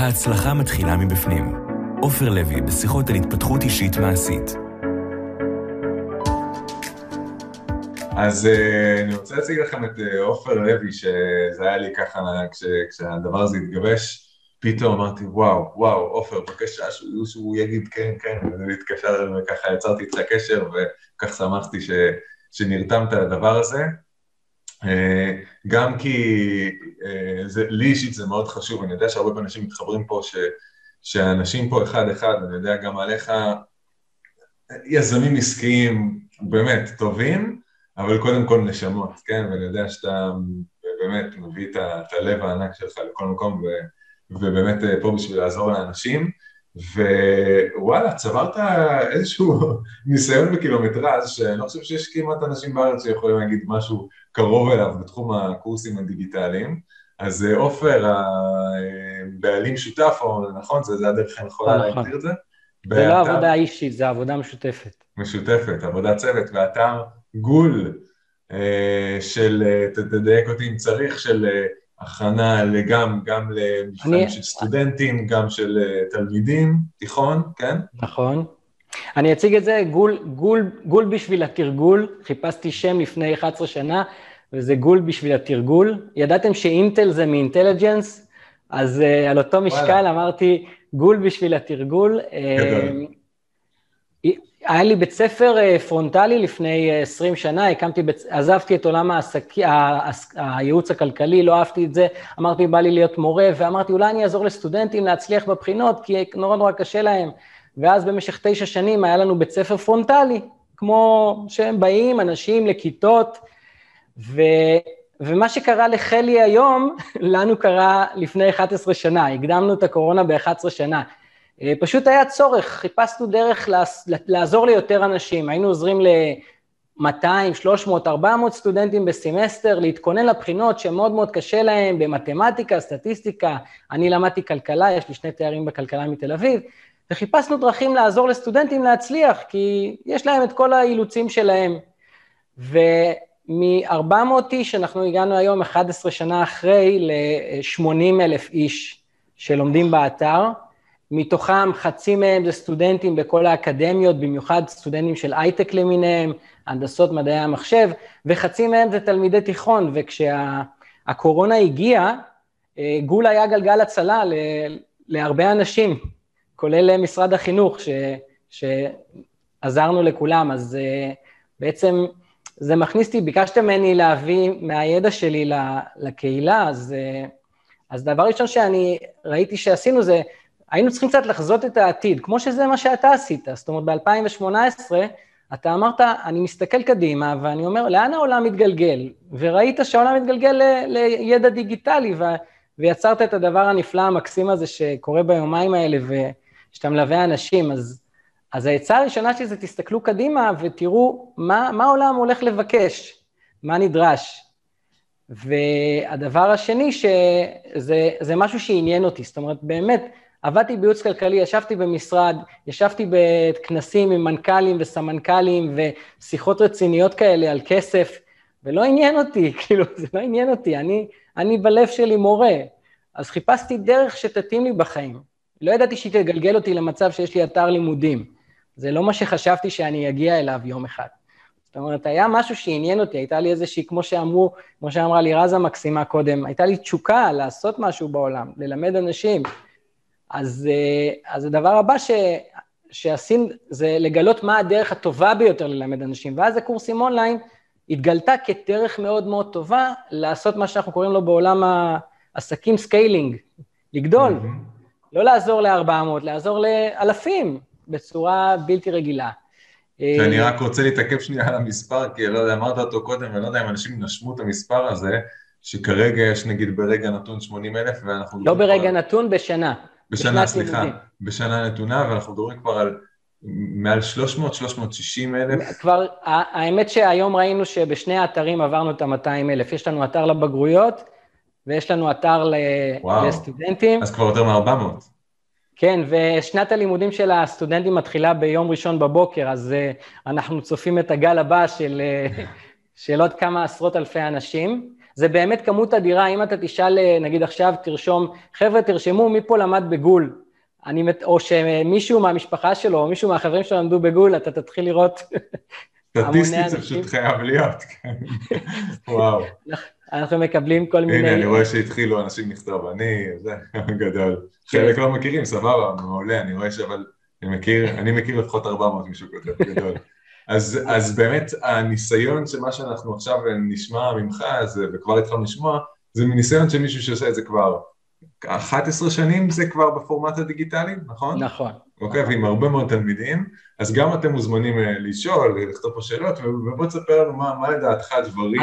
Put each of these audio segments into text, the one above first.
ההצלחה מתחילה מבפנים. עופר לוי בשיחות על התפתחות אישית מעשית. אז uh, אני רוצה להציג לכם את uh, עופר לוי, שזה היה לי ככה, כש, כשהדבר הזה התגבש, פתאום אמרתי, וואו, וואו, עופר, בבקשה שהוא, שהוא יגיד כן, כן, ואני התקשר וככה יצרתי את הקשר, וכך שמחתי ש, שנרתמת לדבר הזה. Uh, גם כי uh, זה, לי אישית זה מאוד חשוב, אני יודע שהרבה אנשים מתחברים פה, ש, שאנשים פה אחד-אחד, אני יודע גם עליך, יזמים עסקיים באמת טובים, אבל קודם כל נשמות, כן? ואני יודע שאתה באמת מביא את הלב הענק שלך לכל מקום, ו, ובאמת אה, פה בשביל לעזור לאנשים, ווואלה, צברת איזשהו ניסיון בקילומטראז' שאני לא חושב שיש כמעט אנשים בארץ שיכולים להגיד משהו קרוב אליו בתחום הקורסים הדיגיטליים. אז אה, עופר, הבעלים שותף, או נכון, זה, זה הדרך הנכונה נכון. להגדיר את זה? זה לא עבודה אישית, זה עבודה משותפת. משותפת, עבודת צוות, ואתר גול אה, של, אה, תדייק אותי אם צריך, של אה, הכנה גם, גם למבחנים של סטודנטים, גם של תלמידים, תיכון, כן? נכון. אני אציג את זה, גול, גול, גול בשביל התרגול, חיפשתי שם לפני 11 שנה, וזה גול בשביל התרגול. ידעתם שאינטל זה מ intelligence? אז אה, על אותו משקל וואלה. אמרתי, גול בשביל התרגול. גדול. היה לי בית ספר אה, פרונטלי לפני 20 אה, שנה, הקמתי, עזבתי את עולם העסק, הייעוץ הכלכלי, לא אהבתי את זה, אמרתי, בא לי להיות מורה, ואמרתי, אולי אני אעזור לסטודנטים להצליח בבחינות, כי נורא נורא קשה להם. ואז במשך תשע שנים היה לנו בית ספר פרונטלי, כמו שהם באים, אנשים לכיתות, ו, ומה שקרה לחלי היום, לנו קרה לפני 11 שנה, הקדמנו את הקורונה ב-11 שנה. אה, פשוט היה צורך, חיפשנו דרך לעזור ליותר אנשים, היינו עוזרים ל-200, 300, 400 סטודנטים בסמסטר להתכונן לבחינות שמאוד מאוד קשה להם במתמטיקה, סטטיסטיקה, אני למדתי כלכלה, יש לי שני תארים בכלכלה מתל אביב, וחיפשנו דרכים לעזור לסטודנטים להצליח, כי יש להם את כל האילוצים שלהם. ומ-400 איש, אנחנו הגענו היום 11 שנה אחרי ל-80 אלף איש שלומדים באתר, מתוכם חצי מהם זה סטודנטים בכל האקדמיות, במיוחד סטודנטים של הייטק למיניהם, הנדסות מדעי המחשב, וחצי מהם זה תלמידי תיכון, וכשהקורונה וכשה, הגיעה, אה, גול היה גלגל הצלה ל, להרבה אנשים, כולל משרד החינוך, ש, שעזרנו לכולם, אז אה, בעצם זה מכניס אותי, ביקשתם ממני להביא מהידע שלי לקהילה, אז, אה, אז דבר ראשון שאני ראיתי שעשינו זה, היינו צריכים קצת לחזות את העתיד, כמו שזה מה שאתה עשית. זאת אומרת, ב-2018, אתה אמרת, אני מסתכל קדימה, ואני אומר, לאן העולם מתגלגל? וראית שהעולם מתגלגל לידע דיגיטלי, ו... ויצרת את הדבר הנפלא המקסים הזה שקורה ביומיים האלה, ושאתה מלווה אנשים. אז, אז העצה הראשונה שלי זה תסתכלו קדימה ותראו מה, מה העולם הולך לבקש, מה נדרש. והדבר השני, שזה משהו שעניין אותי, זאת אומרת, באמת, עבדתי בייעוץ כלכלי, ישבתי במשרד, ישבתי בכנסים עם מנכ"לים וסמנכ"לים ושיחות רציניות כאלה על כסף, ולא עניין אותי, כאילו, זה לא עניין אותי, אני, אני בלב שלי מורה. אז חיפשתי דרך שתתאים לי בחיים. לא ידעתי שהיא תגלגל אותי למצב שיש לי אתר לימודים. זה לא מה שחשבתי שאני אגיע אליו יום אחד. זאת אומרת, היה משהו שעניין אותי, הייתה לי איזושהי, כמו שאמרו, כמו שאמרה לי רזה מקסימה קודם, הייתה לי תשוקה לעשות משהו בעולם, ללמד אנשים. אז, אה, אז הדבר הבא ש, שעשינו זה לגלות מה הדרך הטובה ביותר ללמד אנשים, ואז הקורסים אונליין התגלתה כדרך מאוד מאוד טובה לעשות מה שאנחנו קוראים לו בעולם העסקים scaling, לגדול, אהם. לא לעזור ל-400, לעזור לאלפים בצורה בלתי רגילה. ואני רק רוצה להתעכב שנייה על המספר, כי לא יודע, אמרת אותו קודם, ואני לא יודע אם אנשים נשמו את המספר הזה, שכרגע יש נגיד ברגע נתון 80 אלף, ואנחנו... לא ברגע כבר... נתון, בשנה. בשנה, סליחה, בשנה נתונה, ואנחנו מדברים כבר על מעל 300-360 אלף. כבר, האמת שהיום ראינו שבשני האתרים עברנו את ה-200 אלף. יש לנו אתר לבגרויות, ויש לנו אתר וואו. לסטודנטים. אז כבר יותר מ-400. כן, ושנת הלימודים של הסטודנטים מתחילה ביום ראשון בבוקר, אז uh, אנחנו צופים את הגל הבא של, uh, של עוד כמה עשרות אלפי אנשים. זה באמת כמות אדירה, אם אתה תשאל, אה, נגיד עכשיו תרשום, חבר'ה תרשמו מי פה למד בגול, אני, או שמישהו מהמשפחה שלו, או מישהו מהחברים שלו למדו בגול, אתה תתחיל לראות סטטיסטית זה פשוט חייב להיות, כן. וואו. אנחנו מקבלים כל מיני... הנה, אני רואה שהתחילו אנשים לכתוב, אני, זה גדול. חלק לא מכירים, סבבה, מעולה, אני רואה שאבל, אני מכיר, אני מכיר לפחות 400 מישהו כותב, גדול. אז, אז באמת הניסיון של מה שאנחנו עכשיו נשמע ממך, זה, וכבר התחלנו לשמוע, זה מניסיון של מישהו שעושה את זה כבר 11 שנים זה כבר בפורמט הדיגיטלי, נכון? נכון. אוקיי, ועם הרבה מאוד תלמידים, אז גם אתם מוזמנים אה, לשאול, לכתוב פה שאלות, ובוא תספר לנו מה, מה לדעתך הדברים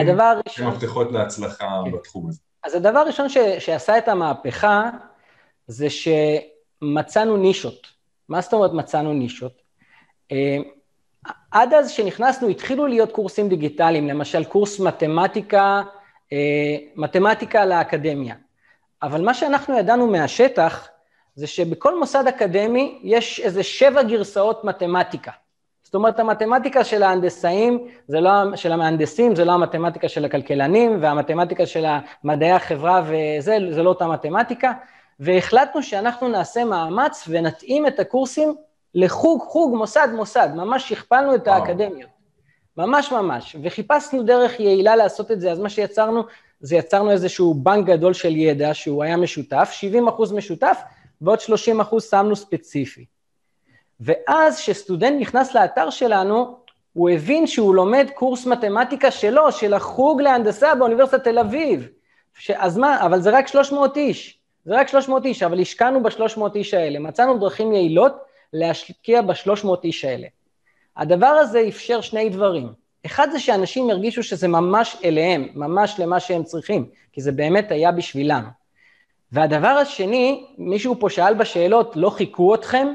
שמפתחות להצלחה כן. בתחום הזה. אז הדבר הראשון ש, שעשה את המהפכה, זה שמצאנו נישות. מה זאת אומרת מצאנו נישות? עד אז שנכנסנו התחילו להיות קורסים דיגיטליים, למשל קורס מתמטיקה, אה, מתמטיקה לאקדמיה. אבל מה שאנחנו ידענו מהשטח, זה שבכל מוסד אקדמי יש איזה שבע גרסאות מתמטיקה. זאת אומרת, המתמטיקה של ההנדסאים, זה לא, של המהנדסים, זה לא המתמטיקה של הכלכלנים, והמתמטיקה של מדעי החברה וזה, זה לא אותה מתמטיקה, והחלטנו שאנחנו נעשה מאמץ ונתאים את הקורסים לחוג, חוג, מוסד, מוסד, ממש הכפלנו את האקדמיות. ממש ממש, וחיפשנו דרך יעילה לעשות את זה, אז מה שיצרנו, זה יצרנו איזשהו בנק גדול של ידע שהוא היה משותף, 70 אחוז משותף, ועוד 30 אחוז שמנו ספציפי. ואז כשסטודנט נכנס לאתר שלנו, הוא הבין שהוא לומד קורס מתמטיקה שלו, של החוג להנדסה באוניברסיטת תל אביב. ש... אז מה, אבל זה רק 300 איש, זה רק 300 איש, אבל השקענו ב-300 איש האלה, מצאנו דרכים יעילות להשקיע ב-300 איש האלה. הדבר הזה אפשר שני דברים. אחד זה שאנשים ירגישו שזה ממש אליהם, ממש למה שהם צריכים, כי זה באמת היה בשבילם. והדבר השני, מישהו פה שאל בשאלות, לא חיכו אתכם?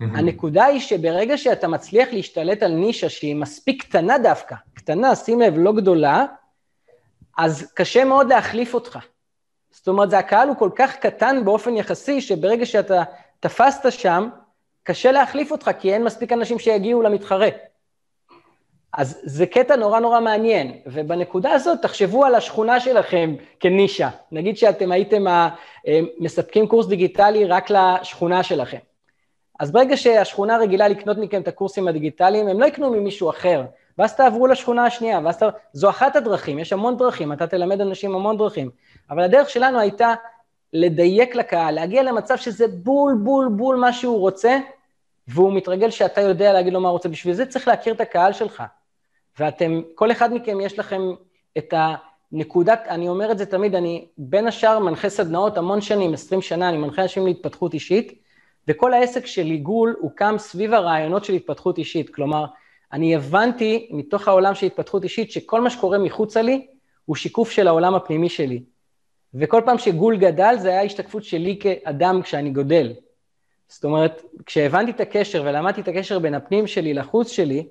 הנקודה היא שברגע שאתה מצליח להשתלט על נישה שהיא מספיק קטנה דווקא, קטנה, שים לב, לא גדולה, אז קשה מאוד להחליף אותך. זאת אומרת, הקהל הוא כל כך קטן באופן יחסי, שברגע שאתה תפסת שם, קשה להחליף אותך, כי אין מספיק אנשים שיגיעו למתחרה. אז זה קטע נורא נורא מעניין, ובנקודה הזאת תחשבו על השכונה שלכם כנישה. נגיד שאתם הייתם אה, מספקים קורס דיגיטלי רק לשכונה שלכם. אז ברגע שהשכונה רגילה לקנות מכם את הקורסים הדיגיטליים, הם לא יקנו ממישהו אחר, ואז תעברו לשכונה השנייה, ואז ת... זו אחת הדרכים, יש המון דרכים, אתה תלמד אנשים המון דרכים, אבל הדרך שלנו הייתה לדייק לקהל, להגיע למצב שזה בול בול בול מה שהוא רוצה, והוא מתרגל שאתה יודע להגיד לו מה הוא רוצה. בשביל זה צריך להכיר את הקהל שלך. ואתם, כל אחד מכם יש לכם את הנקודת, אני אומר את זה תמיד, אני בין השאר מנחה סדנאות המון שנים, 20 שנה, אני מנחה אנשים להתפתחות אישית, וכל העסק של עיגול הוקם סביב הרעיונות של התפתחות אישית. כלומר, אני הבנתי מתוך העולם של התפתחות אישית שכל מה שקורה מחוצה לי הוא שיקוף של העולם הפנימי שלי. וכל פעם שגול גדל זה היה השתקפות שלי כאדם כשאני גודל. זאת אומרת, כשהבנתי את הקשר ולמדתי את הקשר בין הפנים שלי לחוץ שלי,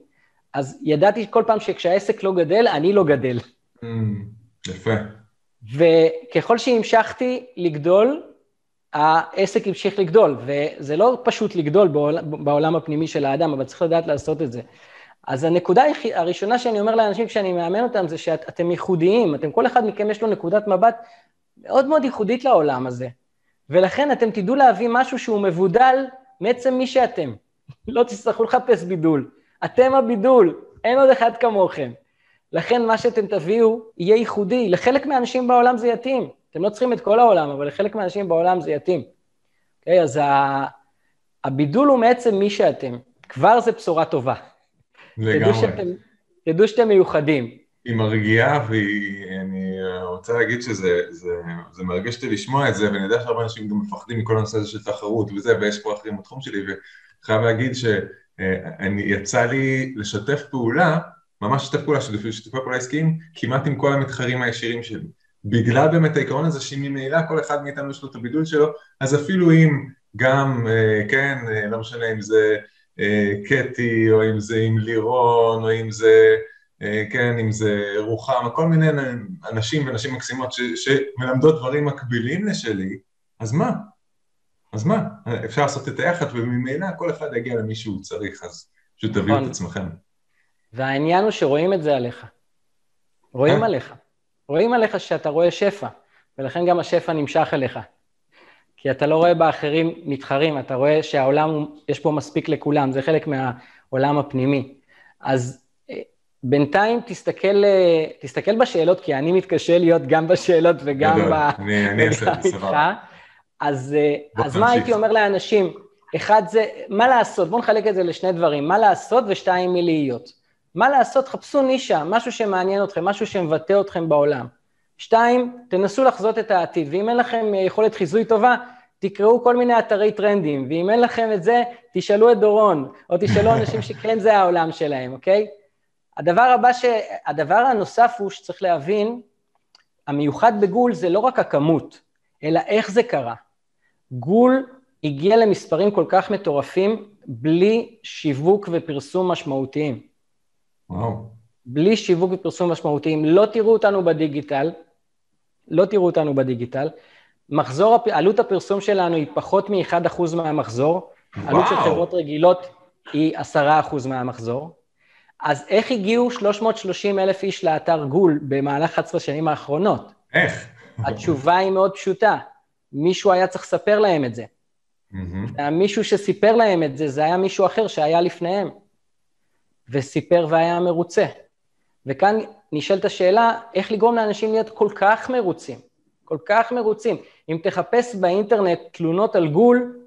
אז ידעתי כל פעם שכשהעסק לא גדל, אני לא גדל. Mm, יפה. וככל שהמשכתי לגדול, העסק המשיך לגדול, וזה לא פשוט לגדול בעולם, בעולם הפנימי של האדם, אבל צריך לדעת לעשות את זה. אז הנקודה הראשונה שאני אומר לאנשים כשאני מאמן אותם, זה שאתם ייחודיים, אתם, כל אחד מכם יש לו נקודת מבט מאוד מאוד ייחודית לעולם הזה. ולכן אתם תדעו להביא משהו שהוא מבודל מעצם מי שאתם. לא תצטרכו לחפש בידול. אתם הבידול, אין עוד אחד כמוכם. לכן מה שאתם תביאו יהיה ייחודי. לחלק מהאנשים בעולם זה יתאים. אתם לא צריכים את כל העולם, אבל לחלק מהאנשים בעולם זה יתאים. Okay, אוקיי? אז הבידול הוא מעצם מי שאתם. כבר זה בשורה טובה. לגמרי. תדעו שאתם, תדעו שאתם מיוחדים. היא מרגיעה, ואני רוצה להגיד שזה זה, זה מרגש אותי לשמוע את זה, ואני יודע שהרבה אנשים גם מפחדים מכל הנושא הזה של תחרות וזה, ויש פה אחרים בתחום שלי, וחייב להגיד שיצא לי לשתף פעולה, ממש לשתף פעולה, שיתופי פעולה עסקיים, כמעט עם כל המתחרים הישירים שלי. בגלל באמת העיקרון הזה שממילא כל אחד מאיתנו יש לו את הבידול שלו, אז אפילו אם גם, אה, כן, אה, לא משנה אם זה אה, קטי, או אם זה עם לירון, או אם זה... אה, כן, אם זה רוחמה, כל מיני אנשים ונשים מקסימות ש, שמלמדות דברים מקבילים לשלי, אז מה? אז מה? אפשר לעשות את היחד וממילא כל אחד יגיע למי שהוא צריך, אז פשוט תביאו את נכון. עצמכם. והעניין הוא שרואים את זה עליך. רואים אה? עליך. רואים עליך שאתה רואה שפע, ולכן גם השפע נמשך אליך. כי אתה לא רואה באחרים מתחרים, אתה רואה שהעולם, יש פה מספיק לכולם, זה חלק מהעולם הפנימי. אז בינתיים תסתכל, אה, תסתכל בשאלות, כי אני מתקשה להיות גם בשאלות וגם גדול, ב... אני, אני אעשה סבבה. אז, אה, אז מה. הייתי אומר לאנשים? אחד זה, מה לעשות? בואו נחלק את זה לשני דברים, מה לעשות ושתיים מי להיות. מה לעשות? חפשו נישה, משהו שמעניין אתכם, משהו שמבטא אתכם בעולם. שתיים, תנסו לחזות את העתיד, ואם אין לכם יכולת חיזוי טובה, תקראו כל מיני אתרי טרנדים, ואם אין לכם את זה, תשאלו את דורון, או תשאלו אנשים שכן זה העולם שלהם, אוקיי? הדבר הבא, ש... הדבר הנוסף הוא שצריך להבין, המיוחד בגול זה לא רק הכמות, אלא איך זה קרה. גול הגיע למספרים כל כך מטורפים בלי שיווק ופרסום משמעותיים. וואו. בלי שיווק ופרסום משמעותיים. לא תראו אותנו בדיגיטל, לא תראו אותנו בדיגיטל. מחזור, עלות הפרסום שלנו היא פחות מ-1% מהמחזור. עלות של וואו. חברות רגילות היא 10% מהמחזור. אז איך הגיעו 330 אלף איש לאתר גול במהלך 11 שנים האחרונות? איך? התשובה היא מאוד פשוטה. מישהו היה צריך לספר להם את זה. מהמם. מישהו שסיפר להם את זה, זה היה מישהו אחר שהיה לפניהם, וסיפר והיה מרוצה. וכאן נשאלת השאלה, איך לגרום לאנשים להיות כל כך מרוצים? כל כך מרוצים. אם תחפש באינטרנט תלונות על גול,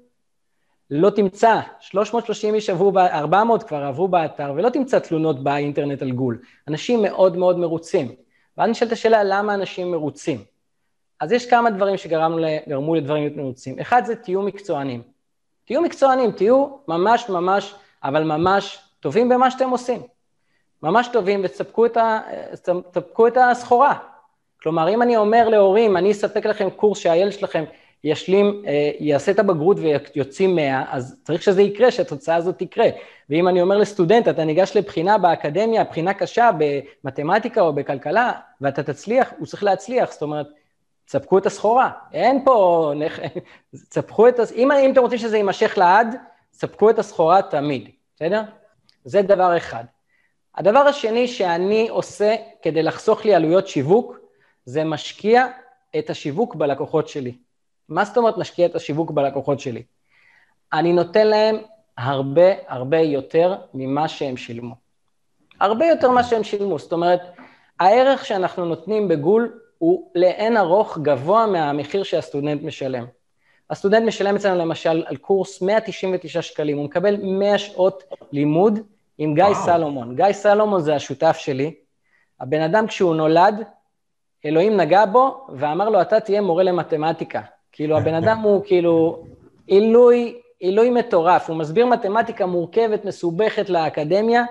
לא תמצא. 330 איש עברו, ב- 400 כבר עברו באתר, ולא תמצא תלונות באינטרנט על גול. אנשים מאוד מאוד מרוצים. ואז נשאלת השאלה, למה אנשים מרוצים? אז יש כמה דברים שגרמו לדברים להיות מרוצים. אחד זה תהיו מקצוענים. תהיו מקצוענים, תהיו ממש ממש, אבל ממש טובים במה שאתם עושים. ממש טובים ותספקו את, את הסחורה. כלומר, אם אני אומר להורים, אני אספק לכם קורס שהילד שלכם ישלים, אה, יעשה את הבגרות ויוצאים 100, אז צריך שזה יקרה, שהתוצאה הזאת תקרה. ואם אני אומר לסטודנט, אתה ניגש לבחינה באקדמיה, בחינה קשה במתמטיקה או בכלכלה, ואתה תצליח, הוא צריך להצליח, זאת אומרת, תספקו את הסחורה. אין פה... תספקו את... אם, אם אתם רוצים שזה יימשך לעד, תספקו את הסחורה תמיד, בסדר? זה דבר אחד. הדבר השני שאני עושה כדי לחסוך לי עלויות שיווק, זה משקיע את השיווק בלקוחות שלי. מה זאת אומרת משקיע את השיווק בלקוחות שלי? אני נותן להם הרבה הרבה יותר ממה שהם שילמו. הרבה יותר ממה שהם שילמו, זאת אומרת, הערך שאנחנו נותנים בגול הוא לאין ארוך גבוה מהמחיר שהסטודנט משלם. הסטודנט משלם אצלנו למשל על קורס 199 שקלים, הוא מקבל 100 שעות לימוד עם גיא וואו. סלומון. גיא סלומון זה השותף שלי. הבן אדם כשהוא נולד, אלוהים נגע בו ואמר לו, אתה תהיה מורה למתמטיקה. כאילו, הבן אדם הוא כאילו עילוי, עילוי מטורף, הוא מסביר מתמטיקה מורכבת, מסובכת לאקדמיה,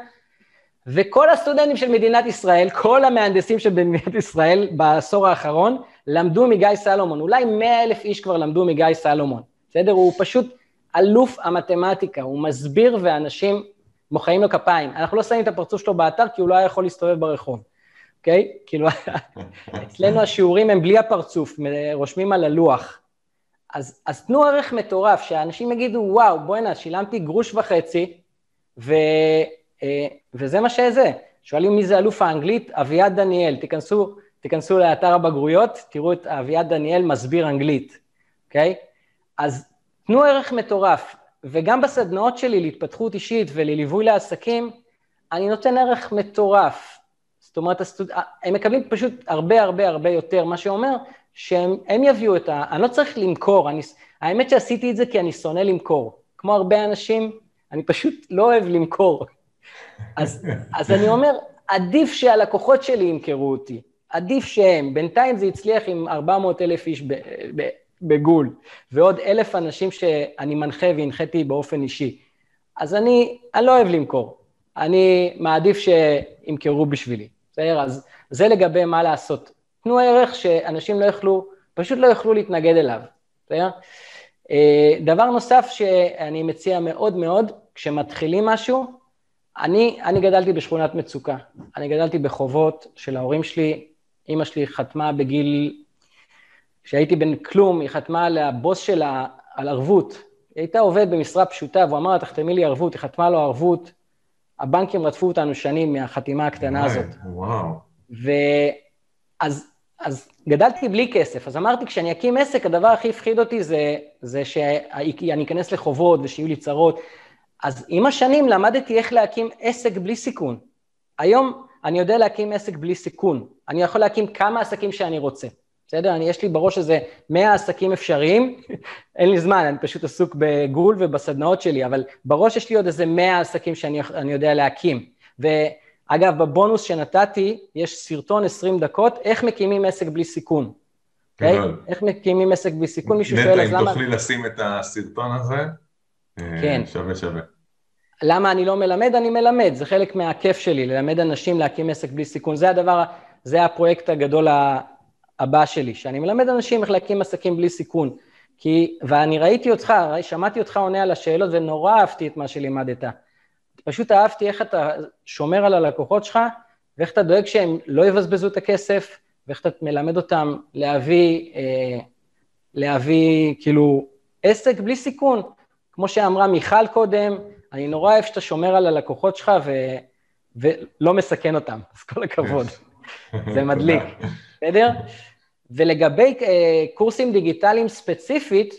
וכל הסטודנטים של מדינת ישראל, כל המהנדסים של מדינת ישראל בעשור האחרון, למדו מגיא סלומון. אולי 100 אלף איש כבר למדו מגיא סלומון, בסדר? הוא פשוט אלוף המתמטיקה, הוא מסביר ואנשים מוחאים לו כפיים. אנחנו לא שמים את הפרצוף שלו באתר כי הוא לא היה יכול להסתובב ברחוב, אוקיי? כאילו, אצלנו השיעורים הם בלי הפרצוף, רושמים על הלוח. אז, אז תנו ערך מטורף, שאנשים יגידו, וואו, בוא'נה, שילמתי גרוש וחצי, ו, אה, וזה מה שזה. שואלים מי זה אלוף האנגלית? אביעד דניאל. תיכנסו, תיכנסו לאתר הבגרויות, תראו את אביעד דניאל מסביר אנגלית, אוקיי? אז תנו ערך מטורף. וגם בסדנאות שלי להתפתחות אישית ולליווי לעסקים, אני נותן ערך מטורף. זאת אומרת, הסטוד... הם מקבלים פשוט הרבה הרבה הרבה יותר, מה שאומר שהם הם יביאו את ה... אני לא צריך למכור, אני... האמת שעשיתי את זה כי אני שונא למכור. כמו הרבה אנשים, אני פשוט לא אוהב למכור. אז, אז אני אומר, עדיף שהלקוחות שלי ימכרו אותי, עדיף שהם. בינתיים זה הצליח עם 400 אלף איש ב, ב, בגול, ועוד אלף אנשים שאני מנחה והנחיתי באופן אישי. אז אני, אני לא אוהב למכור, אני מעדיף שימכרו בשבילי, בסדר? אז זה לגבי מה לעשות. תנו ערך שאנשים לא יוכלו, פשוט לא יוכלו להתנגד אליו, בסדר? דבר נוסף שאני מציע מאוד מאוד, כשמתחילים משהו, אני, אני גדלתי בשכונת מצוקה, אני גדלתי בחובות של ההורים שלי, אימא שלי חתמה בגיל, כשהייתי בן כלום, היא חתמה על הבוס שלה על ערבות, היא הייתה עובד במשרה פשוטה, והוא אמר לה, תחתמי לי ערבות, היא חתמה לו ערבות, הבנקים רדפו אותנו שנים מהחתימה הקטנה הזאת. וואו. ואז אז גדלתי בלי כסף, אז אמרתי, כשאני אקים עסק, הדבר הכי הפחיד אותי זה, זה שאני אכנס לחובות ושיהיו לי צרות. אז עם השנים למדתי איך להקים עסק בלי סיכון. היום אני יודע להקים עסק בלי סיכון. אני יכול להקים כמה עסקים שאני רוצה. בסדר? אני, יש לי בראש איזה 100 עסקים אפשריים, אין לי זמן, אני פשוט עסוק בגול ובסדנאות שלי, אבל בראש יש לי עוד איזה 100 עסקים שאני יודע להקים. ואגב, בבונוס שנתתי, יש סרטון 20 דקות, איך מקימים עסק בלי סיכון. אוקיי? גדול. Okay? איך מקימים עסק בלי סיכון, מישהו שואל, אז למה... נטע, אם תוכלי לשים את הסרטון הזה, אה, כן. שווה שווה. למה אני לא מלמד? אני מלמד, זה חלק מהכיף שלי, ללמד אנשים להקים עסק בלי סיכון. זה הדבר, זה הפרויקט הגדול הבא שלי, שאני מלמד אנשים איך להקים עסקים בלי סיכון. כי, ואני ראיתי אותך, שמעתי אותך עונה על השאלות ונורא אהבתי את מה שלימדת. פשוט אהבתי איך אתה שומר על הלקוחות שלך, ואיך אתה דואג שהם לא יבזבזו את הכסף, ואיך אתה מלמד אותם להביא, אה, להביא כאילו עסק בלי סיכון. כמו שאמרה מיכל קודם, אני נורא אוהב שאתה שומר על הלקוחות שלך ו, ולא מסכן אותם, אז כל הכבוד. זה מדליק, בסדר? ולגבי uh, קורסים דיגיטליים ספציפית,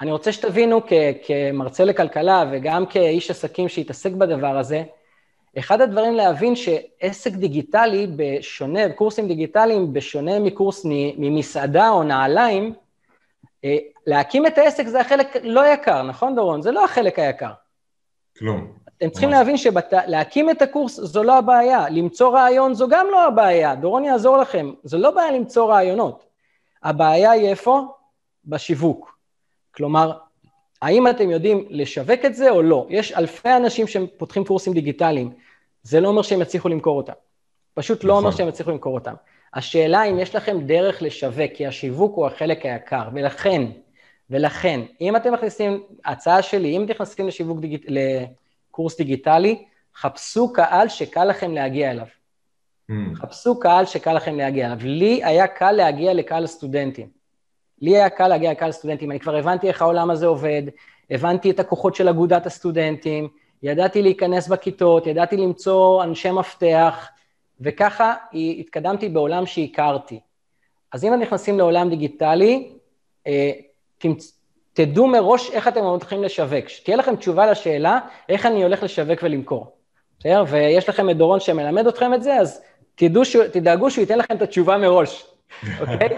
אני רוצה שתבינו כ- כמרצה לכלכלה וגם כאיש עסקים שהתעסק בדבר הזה, אחד הדברים להבין שעסק דיגיטלי בשונה, קורסים דיגיטליים בשונה מקורס ממסעדה או נעליים, אה, להקים את העסק זה החלק לא יקר, נכון דורון? זה לא החלק היקר. כלום. אתם צריכים להבין שלהקים את הקורס זו לא הבעיה, למצוא רעיון זו גם לא הבעיה, דורון יעזור לכם, זו לא בעיה למצוא רעיונות. הבעיה היא איפה? בשיווק. כלומר, האם אתם יודעים לשווק את זה או לא? יש אלפי אנשים שפותחים קורסים דיגיטליים, זה לא אומר שהם יצליחו למכור אותם. פשוט לא אומר נכון. שהם יצליחו למכור אותם. השאלה אם יש לכם דרך לשווק, כי השיווק הוא החלק היקר, ולכן, ולכן, אם אתם מכניסים, הצעה שלי, אם אתם נכנסים לשיווק דיגיט... לקורס דיגיטלי, חפשו קהל שקל לכם להגיע אליו. Mm. חפשו קהל שקל לכם להגיע אליו. לי היה קל להגיע לקהל הסטודנטים. לי היה קל להגיע לקהל הסטודנטים, אני כבר הבנתי איך העולם הזה עובד, הבנתי את הכוחות של אגודת הסטודנטים, ידעתי להיכנס בכיתות, ידעתי למצוא אנשי מפתח, וככה התקדמתי בעולם שהכרתי. אז אם אתם נכנסים לעולם דיגיטלי, אה, תדעו מראש איך אתם הולכים לשווק, שתהיה לכם תשובה לשאלה איך אני הולך לשווק ולמכור. בסדר? ויש לכם את דורון שמלמד אתכם את זה, אז תדעו, תדאגו שהוא ייתן לכם את התשובה מראש, אוקיי?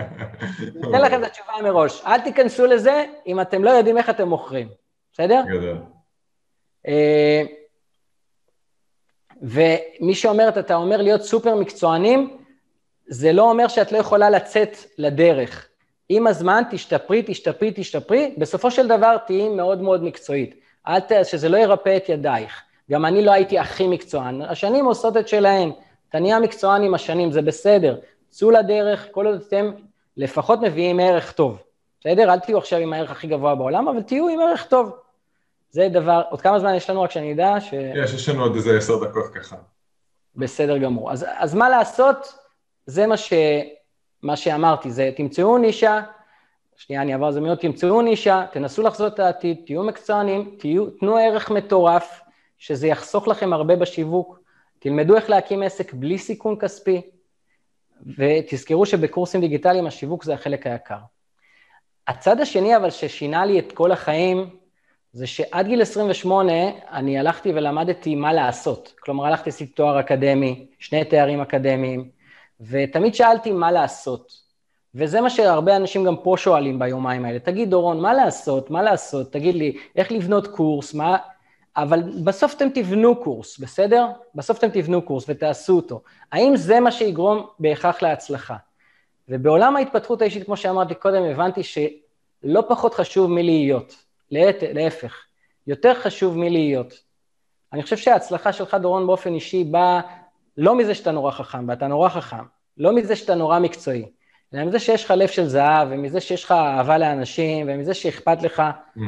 ייתן לכם את התשובה מראש. אל תיכנסו לזה אם אתם לא יודעים איך אתם מוכרים, בסדר? אה, ומי שאומרת, אתה אומר להיות סופר מקצוענים, זה לא אומר שאת לא יכולה לצאת לדרך. עם הזמן תשתפרי, תשתפרי, תשתפרי, בסופו של דבר תהיי מאוד מאוד מקצועית. אל ת... שזה לא ירפא את ידייך. גם אני לא הייתי הכי מקצוען. השנים עושות את שלהן. אתה נהיה מקצוען עם השנים, זה בסדר. צאו לדרך, כל עוד אתם לפחות מביאים ערך טוב. בסדר? אל תהיו עכשיו עם הערך הכי גבוה בעולם, אבל תהיו עם ערך טוב. זה דבר, עוד כמה זמן יש לנו רק שאני אדע ש... יש, יש לנו עוד איזה עשר דקות ככה. בסדר גמור. אז, אז מה לעשות? זה מה, ש, מה שאמרתי, זה תמצאו נישה, שנייה אני אעבור על זה מאוד, תמצאו נישה, תנסו לחזור את העתיד, תהיו מקצוענים, תהיו, תנו ערך מטורף, שזה יחסוך לכם הרבה בשיווק, תלמדו איך להקים עסק בלי סיכון כספי, ותזכרו שבקורסים דיגיטליים השיווק זה החלק היקר. הצד השני אבל ששינה לי את כל החיים, זה שעד גיל 28 אני הלכתי ולמדתי מה לעשות. כלומר, הלכתי לעשות תואר אקדמי, שני תארים אקדמיים, ותמיד שאלתי מה לעשות. וזה מה שהרבה אנשים גם פה שואלים ביומיים האלה. תגיד, דורון, מה לעשות? מה לעשות? תגיד לי, איך לבנות קורס? מה... אבל בסוף אתם תבנו קורס, בסדר? בסוף אתם תבנו קורס ותעשו אותו. האם זה מה שיגרום בהכרח להצלחה? ובעולם ההתפתחות האישית, כמו שאמרתי קודם, הבנתי שלא פחות חשוב מי להיות. להפך, יותר חשוב מי להיות. אני חושב שההצלחה שלך, דורון, באופן אישי, באה לא מזה שאתה נורא חכם, ואתה נורא חכם, לא מזה שאתה נורא מקצועי, אלא מזה שיש לך לב של זהב, ומזה שיש לך אהבה לאנשים, ומזה שאכפת לך, mm.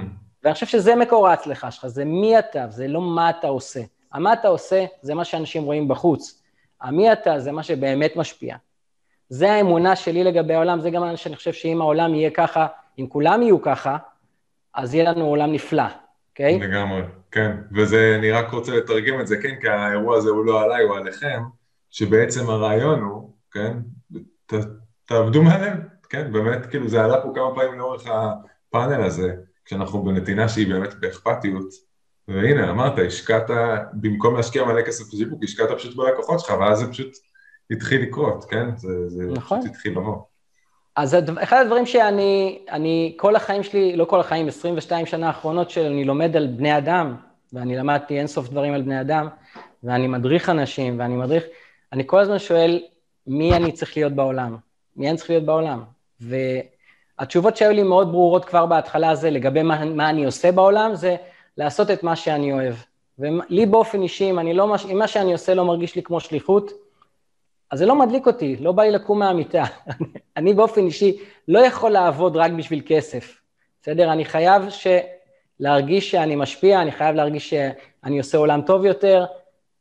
ואני חושב שזה מקור ההצלחה שלך, זה מי אתה, זה לא מה אתה עושה. המה אתה עושה, זה מה שאנשים רואים בחוץ. המי אתה, זה מה שבאמת משפיע. זה האמונה שלי לגבי העולם, זה גם מה שאני חושב שאם העולם יהיה ככה, אם כולם יהיו ככה, אז יהיה לנו עולם נפלא, אוקיי? Okay? לגמרי, כן. וזה, אני רק רוצה לתרגם את זה, כן, כי האירוע הזה הוא לא עליי, הוא עליכם, שבעצם הרעיון הוא, כן, ת, תעבדו מהלב, כן, באמת, כאילו זה עלה פה כמה פעמים לאורך הפאנל הזה, כשאנחנו בנתינה שהיא באמת באכפתיות, והנה, אמרת, השקעת, במקום להשקיע מלא כסף בשיווק, השקעת פשוט בלקוחות שלך, ואז זה פשוט התחיל לקרות, כן? זה, זה נכון. פשוט התחיל לבוא. אז אחד הדברים שאני, אני, כל החיים שלי, לא כל החיים, 22 שנה האחרונות שאני לומד על בני אדם, ואני למדתי אינסוף דברים על בני אדם, ואני מדריך אנשים, ואני מדריך, אני כל הזמן שואל, מי אני צריך להיות בעולם? מי אני צריך להיות בעולם? והתשובות שהיו לי מאוד ברורות כבר בהתחלה זה לגבי מה, מה אני עושה בעולם, זה לעשות את מה שאני אוהב. ולי באופן אישי, אם, לא, אם מה שאני עושה לא מרגיש לי כמו שליחות, אז זה לא מדליק אותי, לא בא לי לקום מהמיטה. אני באופן אישי לא יכול לעבוד רק בשביל כסף, בסדר? אני חייב ש... להרגיש שאני משפיע, אני חייב להרגיש שאני עושה עולם טוב יותר,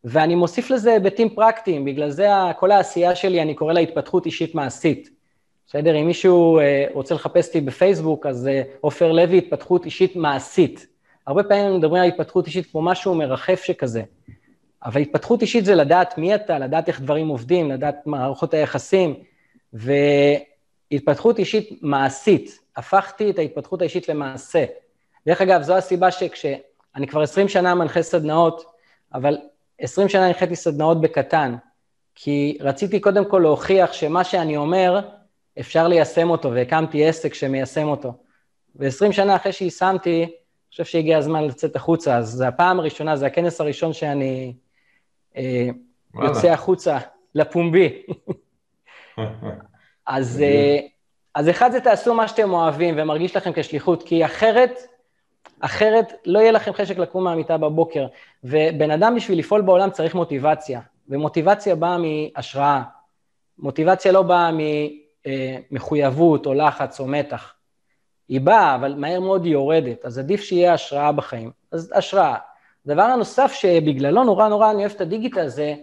ואני מוסיף לזה היבטים פרקטיים, בגלל זה כל העשייה שלי, אני קורא לה התפתחות אישית מעשית. בסדר? אם מישהו אה, רוצה לחפש אותי בפייסבוק, אז אה, עופר לוי, התפתחות אישית מעשית. הרבה פעמים מדברים על התפתחות אישית כמו משהו מרחף שכזה. אבל התפתחות אישית זה לדעת מי אתה, לדעת איך דברים עובדים, לדעת מערכות היחסים, והתפתחות אישית מעשית, הפכתי את ההתפתחות האישית למעשה. דרך אגב, זו הסיבה שכשאני כבר 20 שנה מנחה סדנאות, אבל 20 שנה הנחיתי סדנאות בקטן, כי רציתי קודם כל להוכיח שמה שאני אומר, אפשר ליישם אותו, והקמתי עסק שמיישם אותו. ו-20 שנה אחרי שיישמתי, אני חושב שהגיע הזמן לצאת החוצה, אז זו הפעם הראשונה, זה הכנס הראשון שאני אה, יוצא החוצה לפומבי. אז, אה, אז אחד זה תעשו מה שאתם אוהבים ומרגיש לכם כשליחות, כי אחרת, אחרת לא יהיה לכם חשק לקום מהמיטה בבוקר. ובן אדם בשביל לפעול בעולם צריך מוטיבציה, ומוטיבציה באה מהשראה. מוטיבציה לא באה ממחויבות או לחץ או מתח. היא באה, אבל מהר מאוד היא יורדת, אז עדיף שיהיה השראה בחיים. אז השראה. דבר הנוסף שבגללו נורא נורא אני אוהב את הדיגיטל זה,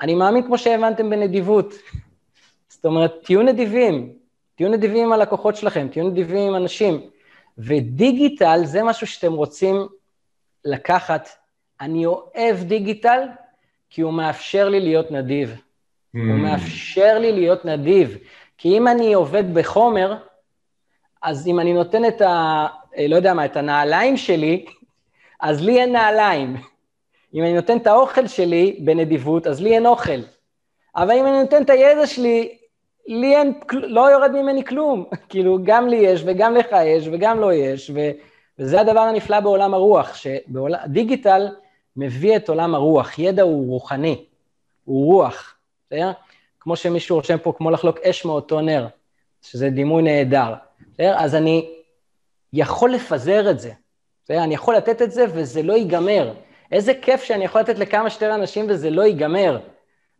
אני מאמין כמו שהבנתם בנדיבות. זאת אומרת, תהיו נדיבים, תהיו נדיבים עם הלקוחות שלכם, תהיו נדיבים עם אנשים. ודיגיטל זה משהו שאתם רוצים לקחת. אני אוהב דיגיטל כי הוא מאפשר לי להיות נדיב. Mm. הוא מאפשר לי להיות נדיב. כי אם אני עובד בחומר, אז אם אני נותן את ה... לא יודע מה, את הנעליים שלי, אז לי אין נעליים. אם אני נותן את האוכל שלי בנדיבות, אז לי אין אוכל. אבל אם אני נותן את הידע שלי, לי אין, לא יורד ממני כלום. כאילו, גם לי יש, וגם לך יש, וגם לא יש, ו, וזה הדבר הנפלא בעולם הרוח, שדיגיטל מביא את עולם הרוח. ידע הוא רוחני, הוא רוח, בסדר? כמו שמישהו רושם פה, כמו לחלוק אש מאותו נר, שזה דימוי נהדר. בסדר? אז אני יכול לפזר את זה. בסדר? אני יכול לתת את זה וזה לא ייגמר. איזה כיף שאני יכול לתת לכמה שיותר אנשים וזה לא ייגמר.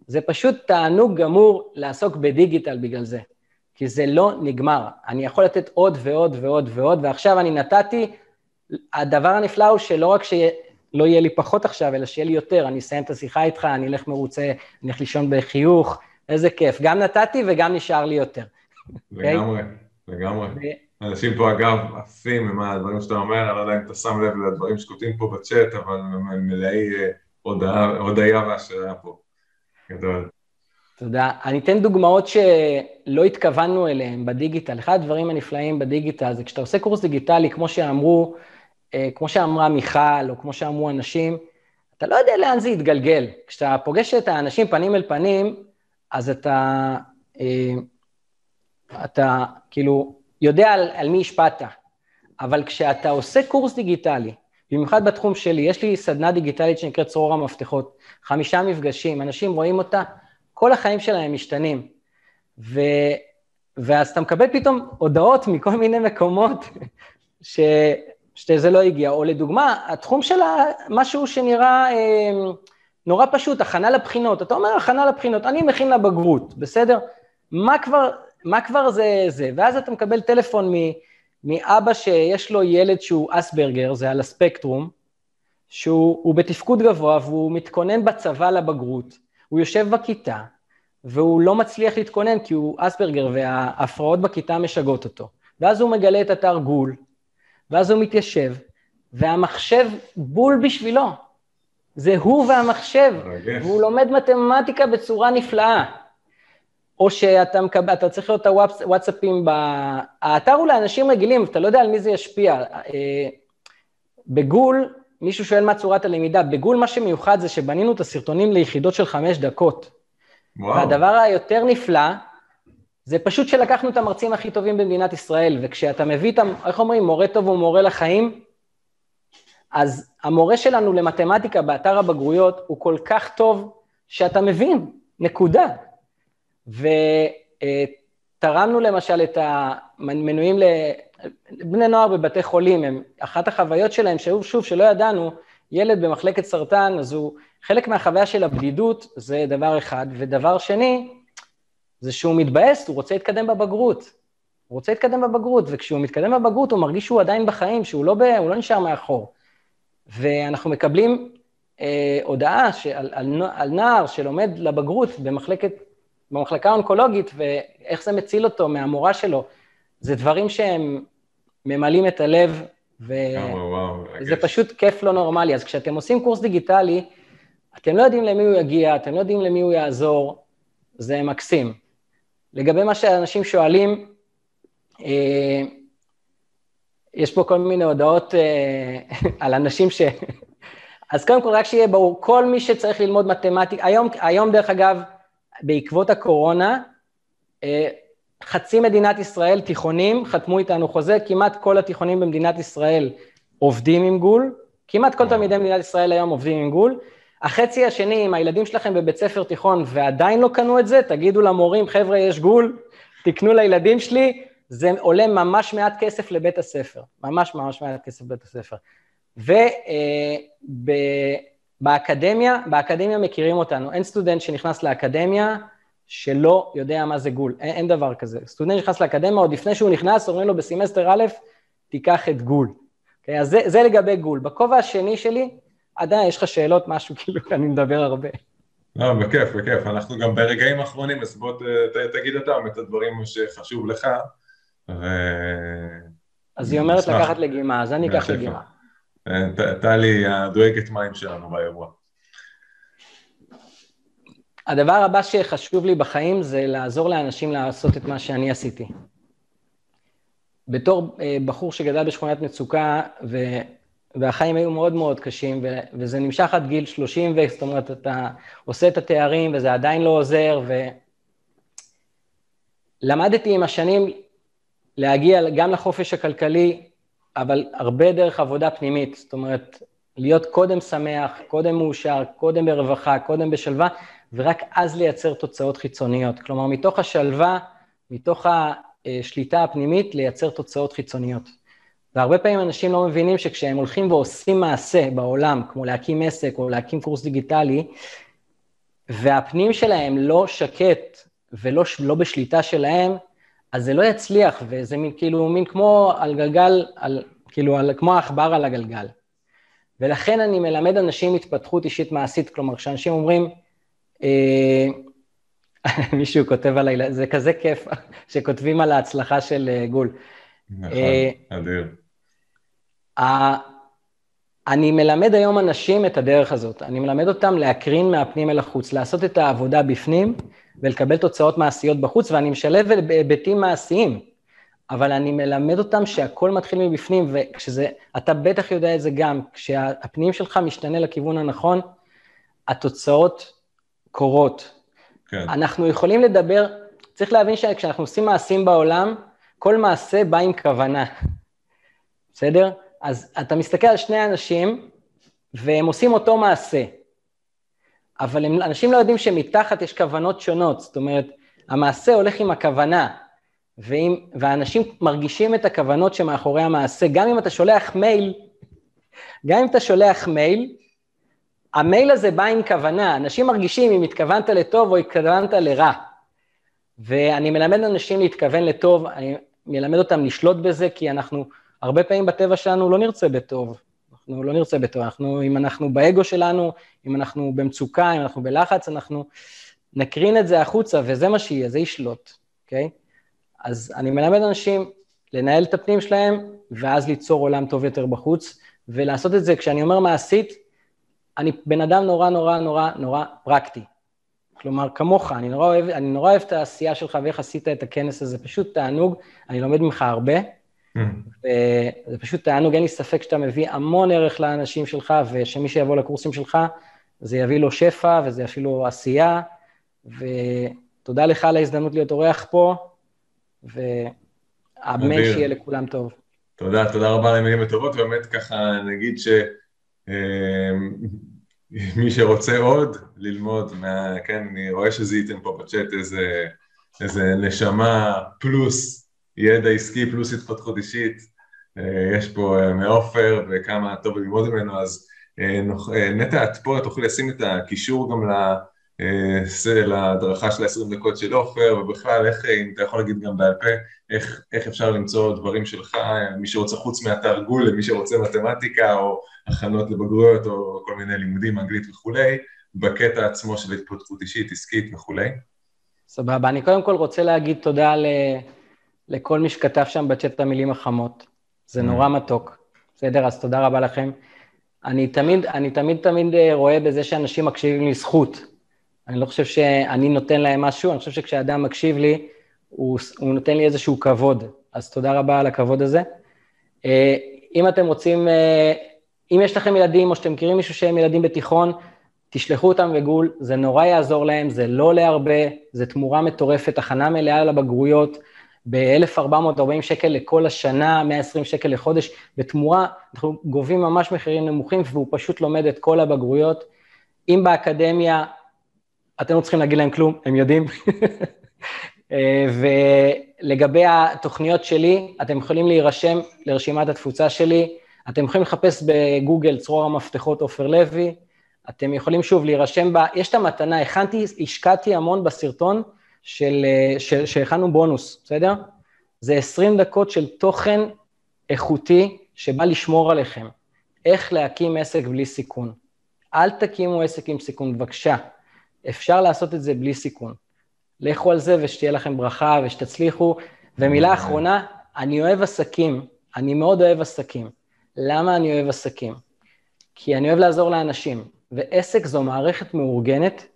זה פשוט תענוג גמור לעסוק בדיגיטל בגלל זה, כי זה לא נגמר. אני יכול לתת עוד ועוד ועוד ועוד, ועכשיו אני נתתי, הדבר הנפלא הוא שלא רק שלא יהיה לי פחות עכשיו, אלא שיהיה לי יותר, אני אסיים את השיחה איתך, אני אלך מרוצה, אני אלך לישון בחיוך, איזה כיף. גם נתתי וגם נשאר לי יותר. לגמרי. Okay? לגמרי. אנשים פה אגב עפים עם הדברים שאתה אומר, אני לא יודע אם אתה שם לב לדברים שכותבים פה בצ'אט, אבל הם מלאי אה, הודיה והשראה פה. גדול. תודה. אני אתן דוגמאות שלא התכוונו אליהן בדיגיטל. אחד הדברים הנפלאים בדיגיטל זה כשאתה עושה קורס דיגיטלי, כמו שאמרו, כמו שאמרה מיכל, או כמו שאמרו אנשים, אתה לא יודע לאן זה יתגלגל. כשאתה פוגש את האנשים פנים אל פנים, אז אתה... אה, אתה כאילו יודע על, על מי השפעת, אבל כשאתה עושה קורס דיגיטלי, במיוחד בתחום שלי, יש לי סדנה דיגיטלית שנקראת צרור המפתחות, חמישה מפגשים, אנשים רואים אותה, כל החיים שלהם משתנים. ו, ואז אתה מקבל פתאום הודעות מכל מיני מקומות ש, שזה לא הגיע. או לדוגמה, התחום של משהו שנראה אה, נורא פשוט, הכנה לבחינות. אתה אומר, הכנה לבחינות, אני מכין לבגרות, בסדר? מה כבר מה כבר זה זה? ואז אתה מקבל טלפון מ, מאבא שיש לו ילד שהוא אסברגר, זה על הספקטרום, שהוא בתפקוד גבוה והוא מתכונן בצבא לבגרות, הוא יושב בכיתה, והוא לא מצליח להתכונן כי הוא אסברגר וההפרעות בכיתה משגעות אותו. ואז הוא מגלה את אתר גול, ואז הוא מתיישב, והמחשב בול בשבילו. זה הוא והמחשב, והוא לומד מתמטיקה בצורה נפלאה. או שאתה מקבל, אתה צריך לראות את הוואטסאפים, ב... האתר הוא לאנשים רגילים, אתה לא יודע על מי זה ישפיע. אה, בגול, מישהו שואל מה צורת הלמידה, בגול מה שמיוחד זה שבנינו את הסרטונים ליחידות של חמש דקות. וואו. והדבר היותר נפלא, זה פשוט שלקחנו את המרצים הכי טובים במדינת ישראל, וכשאתה מביא את, איך אומרים, מורה טוב הוא מורה לחיים, אז המורה שלנו למתמטיקה באתר הבגרויות הוא כל כך טוב שאתה מבין, נקודה. ותרמנו למשל את המנויים לבני נוער בבתי חולים, הם, אחת החוויות שלהם, שוב, שוב, שלא ידענו, ילד במחלקת סרטן, אז הוא, חלק מהחוויה של הבדידות זה דבר אחד, ודבר שני, זה שהוא מתבאס, הוא רוצה להתקדם בבגרות. הוא רוצה להתקדם בבגרות, וכשהוא מתקדם בבגרות הוא מרגיש שהוא עדיין בחיים, שהוא לא, ב, לא נשאר מאחור. ואנחנו מקבלים אה, הודעה שעל, על, על נער שלומד לבגרות במחלקת, במחלקה האונקולוגית, ואיך זה מציל אותו מהמורה שלו. זה דברים שהם ממלאים את הלב, וזה פשוט כיף לא נורמלי. אז כשאתם עושים קורס דיגיטלי, אתם לא יודעים למי הוא יגיע, אתם לא יודעים למי הוא יעזור, זה מקסים. לגבי מה שאנשים שואלים, אה, יש פה כל מיני הודעות אה, על אנשים ש... אז קודם כל, רק שיהיה ברור, כל מי שצריך ללמוד מתמטיקה, היום, היום דרך אגב, בעקבות הקורונה, אה, חצי מדינת ישראל, תיכונים, חתמו איתנו חוזה, כמעט כל התיכונים במדינת ישראל עובדים עם גול, כמעט כל תלמידי מדינת ישראל היום עובדים עם גול. החצי השני, אם הילדים שלכם בבית ספר תיכון ועדיין לא קנו את זה, תגידו למורים, חבר'ה, יש גול, תקנו לילדים שלי, זה עולה ממש מעט כסף לבית הספר, ממש ממש מעט כסף לבית הספר. ובאקדמיה, אה, באקדמיה מכירים אותנו, אין סטודנט שנכנס לאקדמיה שלא יודע מה זה גול, אין, אין דבר כזה. סטודנט נכנס לאקדמיה, עוד לפני שהוא נכנס, אומרים לו בסמסטר א', תיקח את גול. Okay, אוקיי? אז זה, זה לגבי גול. בכובע השני שלי, עדיין יש לך שאלות, משהו, כאילו, אני מדבר הרבה. לא, בכיף, בכיף. אנחנו גם ברגעים האחרונים, אז בוא תגיד אתה את הדברים שחשוב לך. ו... אז היא אומרת לקחת לגימה, אז אני אקח לגימה. טלי הדואגת מים שלנו באירוע. הדבר הבא שחשוב לי בחיים זה לעזור לאנשים לעשות את מה שאני עשיתי. בתור אה, בחור שגדל בשכונת מצוקה, ו... והחיים היו מאוד מאוד קשים, ו... וזה נמשך עד גיל 30, זאת אומרת, אתה עושה את התארים וזה עדיין לא עוזר, ולמדתי עם השנים להגיע גם לחופש הכלכלי, אבל הרבה דרך עבודה פנימית, זאת אומרת, להיות קודם שמח, קודם מאושר, קודם ברווחה, קודם בשלווה, ורק אז לייצר תוצאות חיצוניות. כלומר, מתוך השלווה, מתוך השליטה הפנימית, לייצר תוצאות חיצוניות. והרבה פעמים אנשים לא מבינים שכשהם הולכים ועושים מעשה בעולם, כמו להקים עסק או להקים קורס דיגיטלי, והפנים שלהם לא שקט ולא לא בשליטה שלהם, אז זה לא יצליח, וזה מין, כאילו מין כמו על גלגל, על, כאילו על, כמו העכבר על הגלגל. ולכן אני מלמד אנשים התפתחות אישית מעשית, כלומר, כשאנשים אומרים, אה, מישהו כותב עליי, זה כזה כיף שכותבים על ההצלחה של אה, גול. נכון, אדיר. אני מלמד היום אנשים את הדרך הזאת, אני מלמד אותם להקרין מהפנים אל החוץ, לעשות את העבודה בפנים ולקבל תוצאות מעשיות בחוץ, ואני משלב היבטים מעשיים, אבל אני מלמד אותם שהכל מתחיל מבפנים, וכשזה, אתה בטח יודע את זה גם, כשהפנים שלך משתנה לכיוון הנכון, התוצאות קורות. כן. אנחנו יכולים לדבר, צריך להבין שכשאנחנו עושים מעשים בעולם, כל מעשה בא עם כוונה, בסדר? אז אתה מסתכל על שני אנשים, והם עושים אותו מעשה, אבל הם, אנשים לא יודעים שמתחת יש כוונות שונות, זאת אומרת, המעשה הולך עם הכוונה, ואם, ואנשים מרגישים את הכוונות שמאחורי המעשה, גם אם אתה שולח מייל, גם אם אתה שולח מייל, המייל הזה בא עם כוונה, אנשים מרגישים אם התכוונת לטוב או התכוונת לרע. ואני מלמד אנשים להתכוון לטוב, אני מלמד אותם לשלוט בזה, כי אנחנו הרבה פעמים בטבע שלנו לא נרצה בטוב. אנחנו לא נרצה בטוב, אנחנו, אם אנחנו באגו שלנו, אם אנחנו במצוקה, אם אנחנו בלחץ, אנחנו נקרין את זה החוצה, וזה מה שיהיה, זה ישלוט, אוקיי? Okay? אז אני מלמד אנשים לנהל את הפנים שלהם, ואז ליצור עולם טוב יותר בחוץ, ולעשות את זה, כשאני אומר מעשית, אני בן אדם נורא נורא נורא נורא פרקטי. כלומר, כמוך, אני נורא אוהב, אני נורא אוהב את העשייה שלך ואיך עשית את הכנס הזה, פשוט תענוג, אני לומד ממך הרבה. וזה פשוט תענוג, אין לי ספק שאתה מביא המון ערך לאנשים שלך, ושמי שיבוא לקורסים שלך, זה יביא לו שפע וזה יביא לו עשייה, ותודה לך על ההזדמנות להיות אורח פה, ואמן שיהיה לכולם טוב. תודה, תודה רבה על המילים הטובות, ובאמת ככה נגיד ש... אמ, מי שרוצה עוד ללמוד, מה, כן, אני רואה שזיהיתם פה בצ'אט איזה, איזה נשמה פלוס ידע עסקי פלוס התפתחות אישית, אה, יש פה אה, מעופר וכמה טוב ללמוד ממנו, אז אה, נטע, את פה תוכלי לשים את הקישור גם להדרכה של ה-20 דקות של עופר, ובכלל, איך, אם אתה יכול להגיד גם בעל פה, איך, איך אפשר למצוא דברים שלך, מי שרוצה חוץ מאתר גול, למי שרוצה מתמטיקה או הכנות לבגרויות או כל מיני לימודים, אנגלית וכולי, בקטע עצמו של התפתחות אישית, עסקית וכולי. סבבה, אני קודם כל רוצה להגיד תודה ל... לכל מי שכתב שם בצ'אט את המילים החמות. זה mm. נורא מתוק. בסדר? אז תודה רבה לכם. אני תמיד, אני תמיד תמיד אה, רואה בזה שאנשים מקשיבים לי זכות. אני לא חושב שאני נותן להם משהו, אני חושב שכשאדם מקשיב לי, הוא, הוא נותן לי איזשהו כבוד. אז תודה רבה על הכבוד הזה. אה, אם אתם רוצים אה, אם יש לכם ילדים, או שאתם מכירים מישהו שהם ילדים בתיכון, תשלחו אותם בגול, זה נורא יעזור להם, זה לא עולה הרבה, זה תמורה מטורפת, הכנה מלאה לבגרויות, ב-1,440 שקל לכל השנה, 120 שקל לחודש, בתמורה אנחנו גובים ממש מחירים נמוכים, והוא פשוט לומד את כל הבגרויות. אם באקדמיה, אתם לא צריכים להגיד להם כלום, הם יודעים. אה, ולגבי התוכניות שלי, אתם יכולים להירשם לרשימת התפוצה שלי, אתם יכולים לחפש בגוגל צרור המפתחות עופר לוי, אתם יכולים שוב להירשם בה, יש את המתנה, הכנתי, השקעתי המון בסרטון של, של, שהכנו בונוס, בסדר? זה 20 דקות של תוכן איכותי שבא לשמור עליכם. איך להקים עסק בלי סיכון. אל תקימו עסק עם סיכון, בבקשה. אפשר לעשות את זה בלי סיכון. לכו על זה ושתהיה לכם ברכה ושתצליחו. ומילה אחרונה, אני אוהב עסקים, אני מאוד אוהב עסקים. למה אני אוהב עסקים? כי אני אוהב לעזור לאנשים, ועסק זו מערכת מאורגנת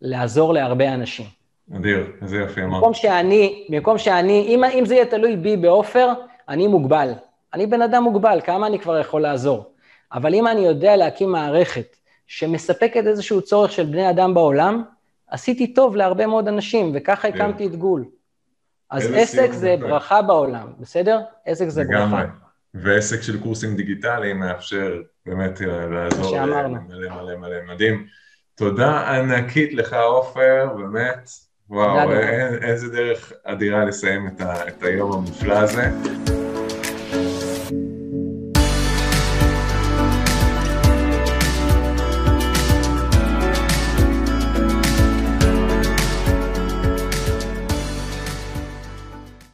לעזור להרבה אנשים. אדיר, איזה יופי אמרת. במקום שאני, במקום שאני, אם, אם זה יהיה תלוי בי בעופר, אני מוגבל. אני בן אדם מוגבל, כמה אני כבר יכול לעזור? אבל אם אני יודע להקים מערכת שמספקת איזשהו צורך של בני אדם בעולם, עשיתי טוב להרבה מאוד אנשים, וככה הקמתי את גול. אז עסק זה ברכה בעולם, בסדר? עסק זה ברכה. ועסק של קורסים דיגיטליים מאפשר באמת לעזור מלא מלא מלא מדהים. תודה ענקית לך עופר, באמת, וואו, איזה דרך אדירה לסיים את, ה, את היום המופלא הזה.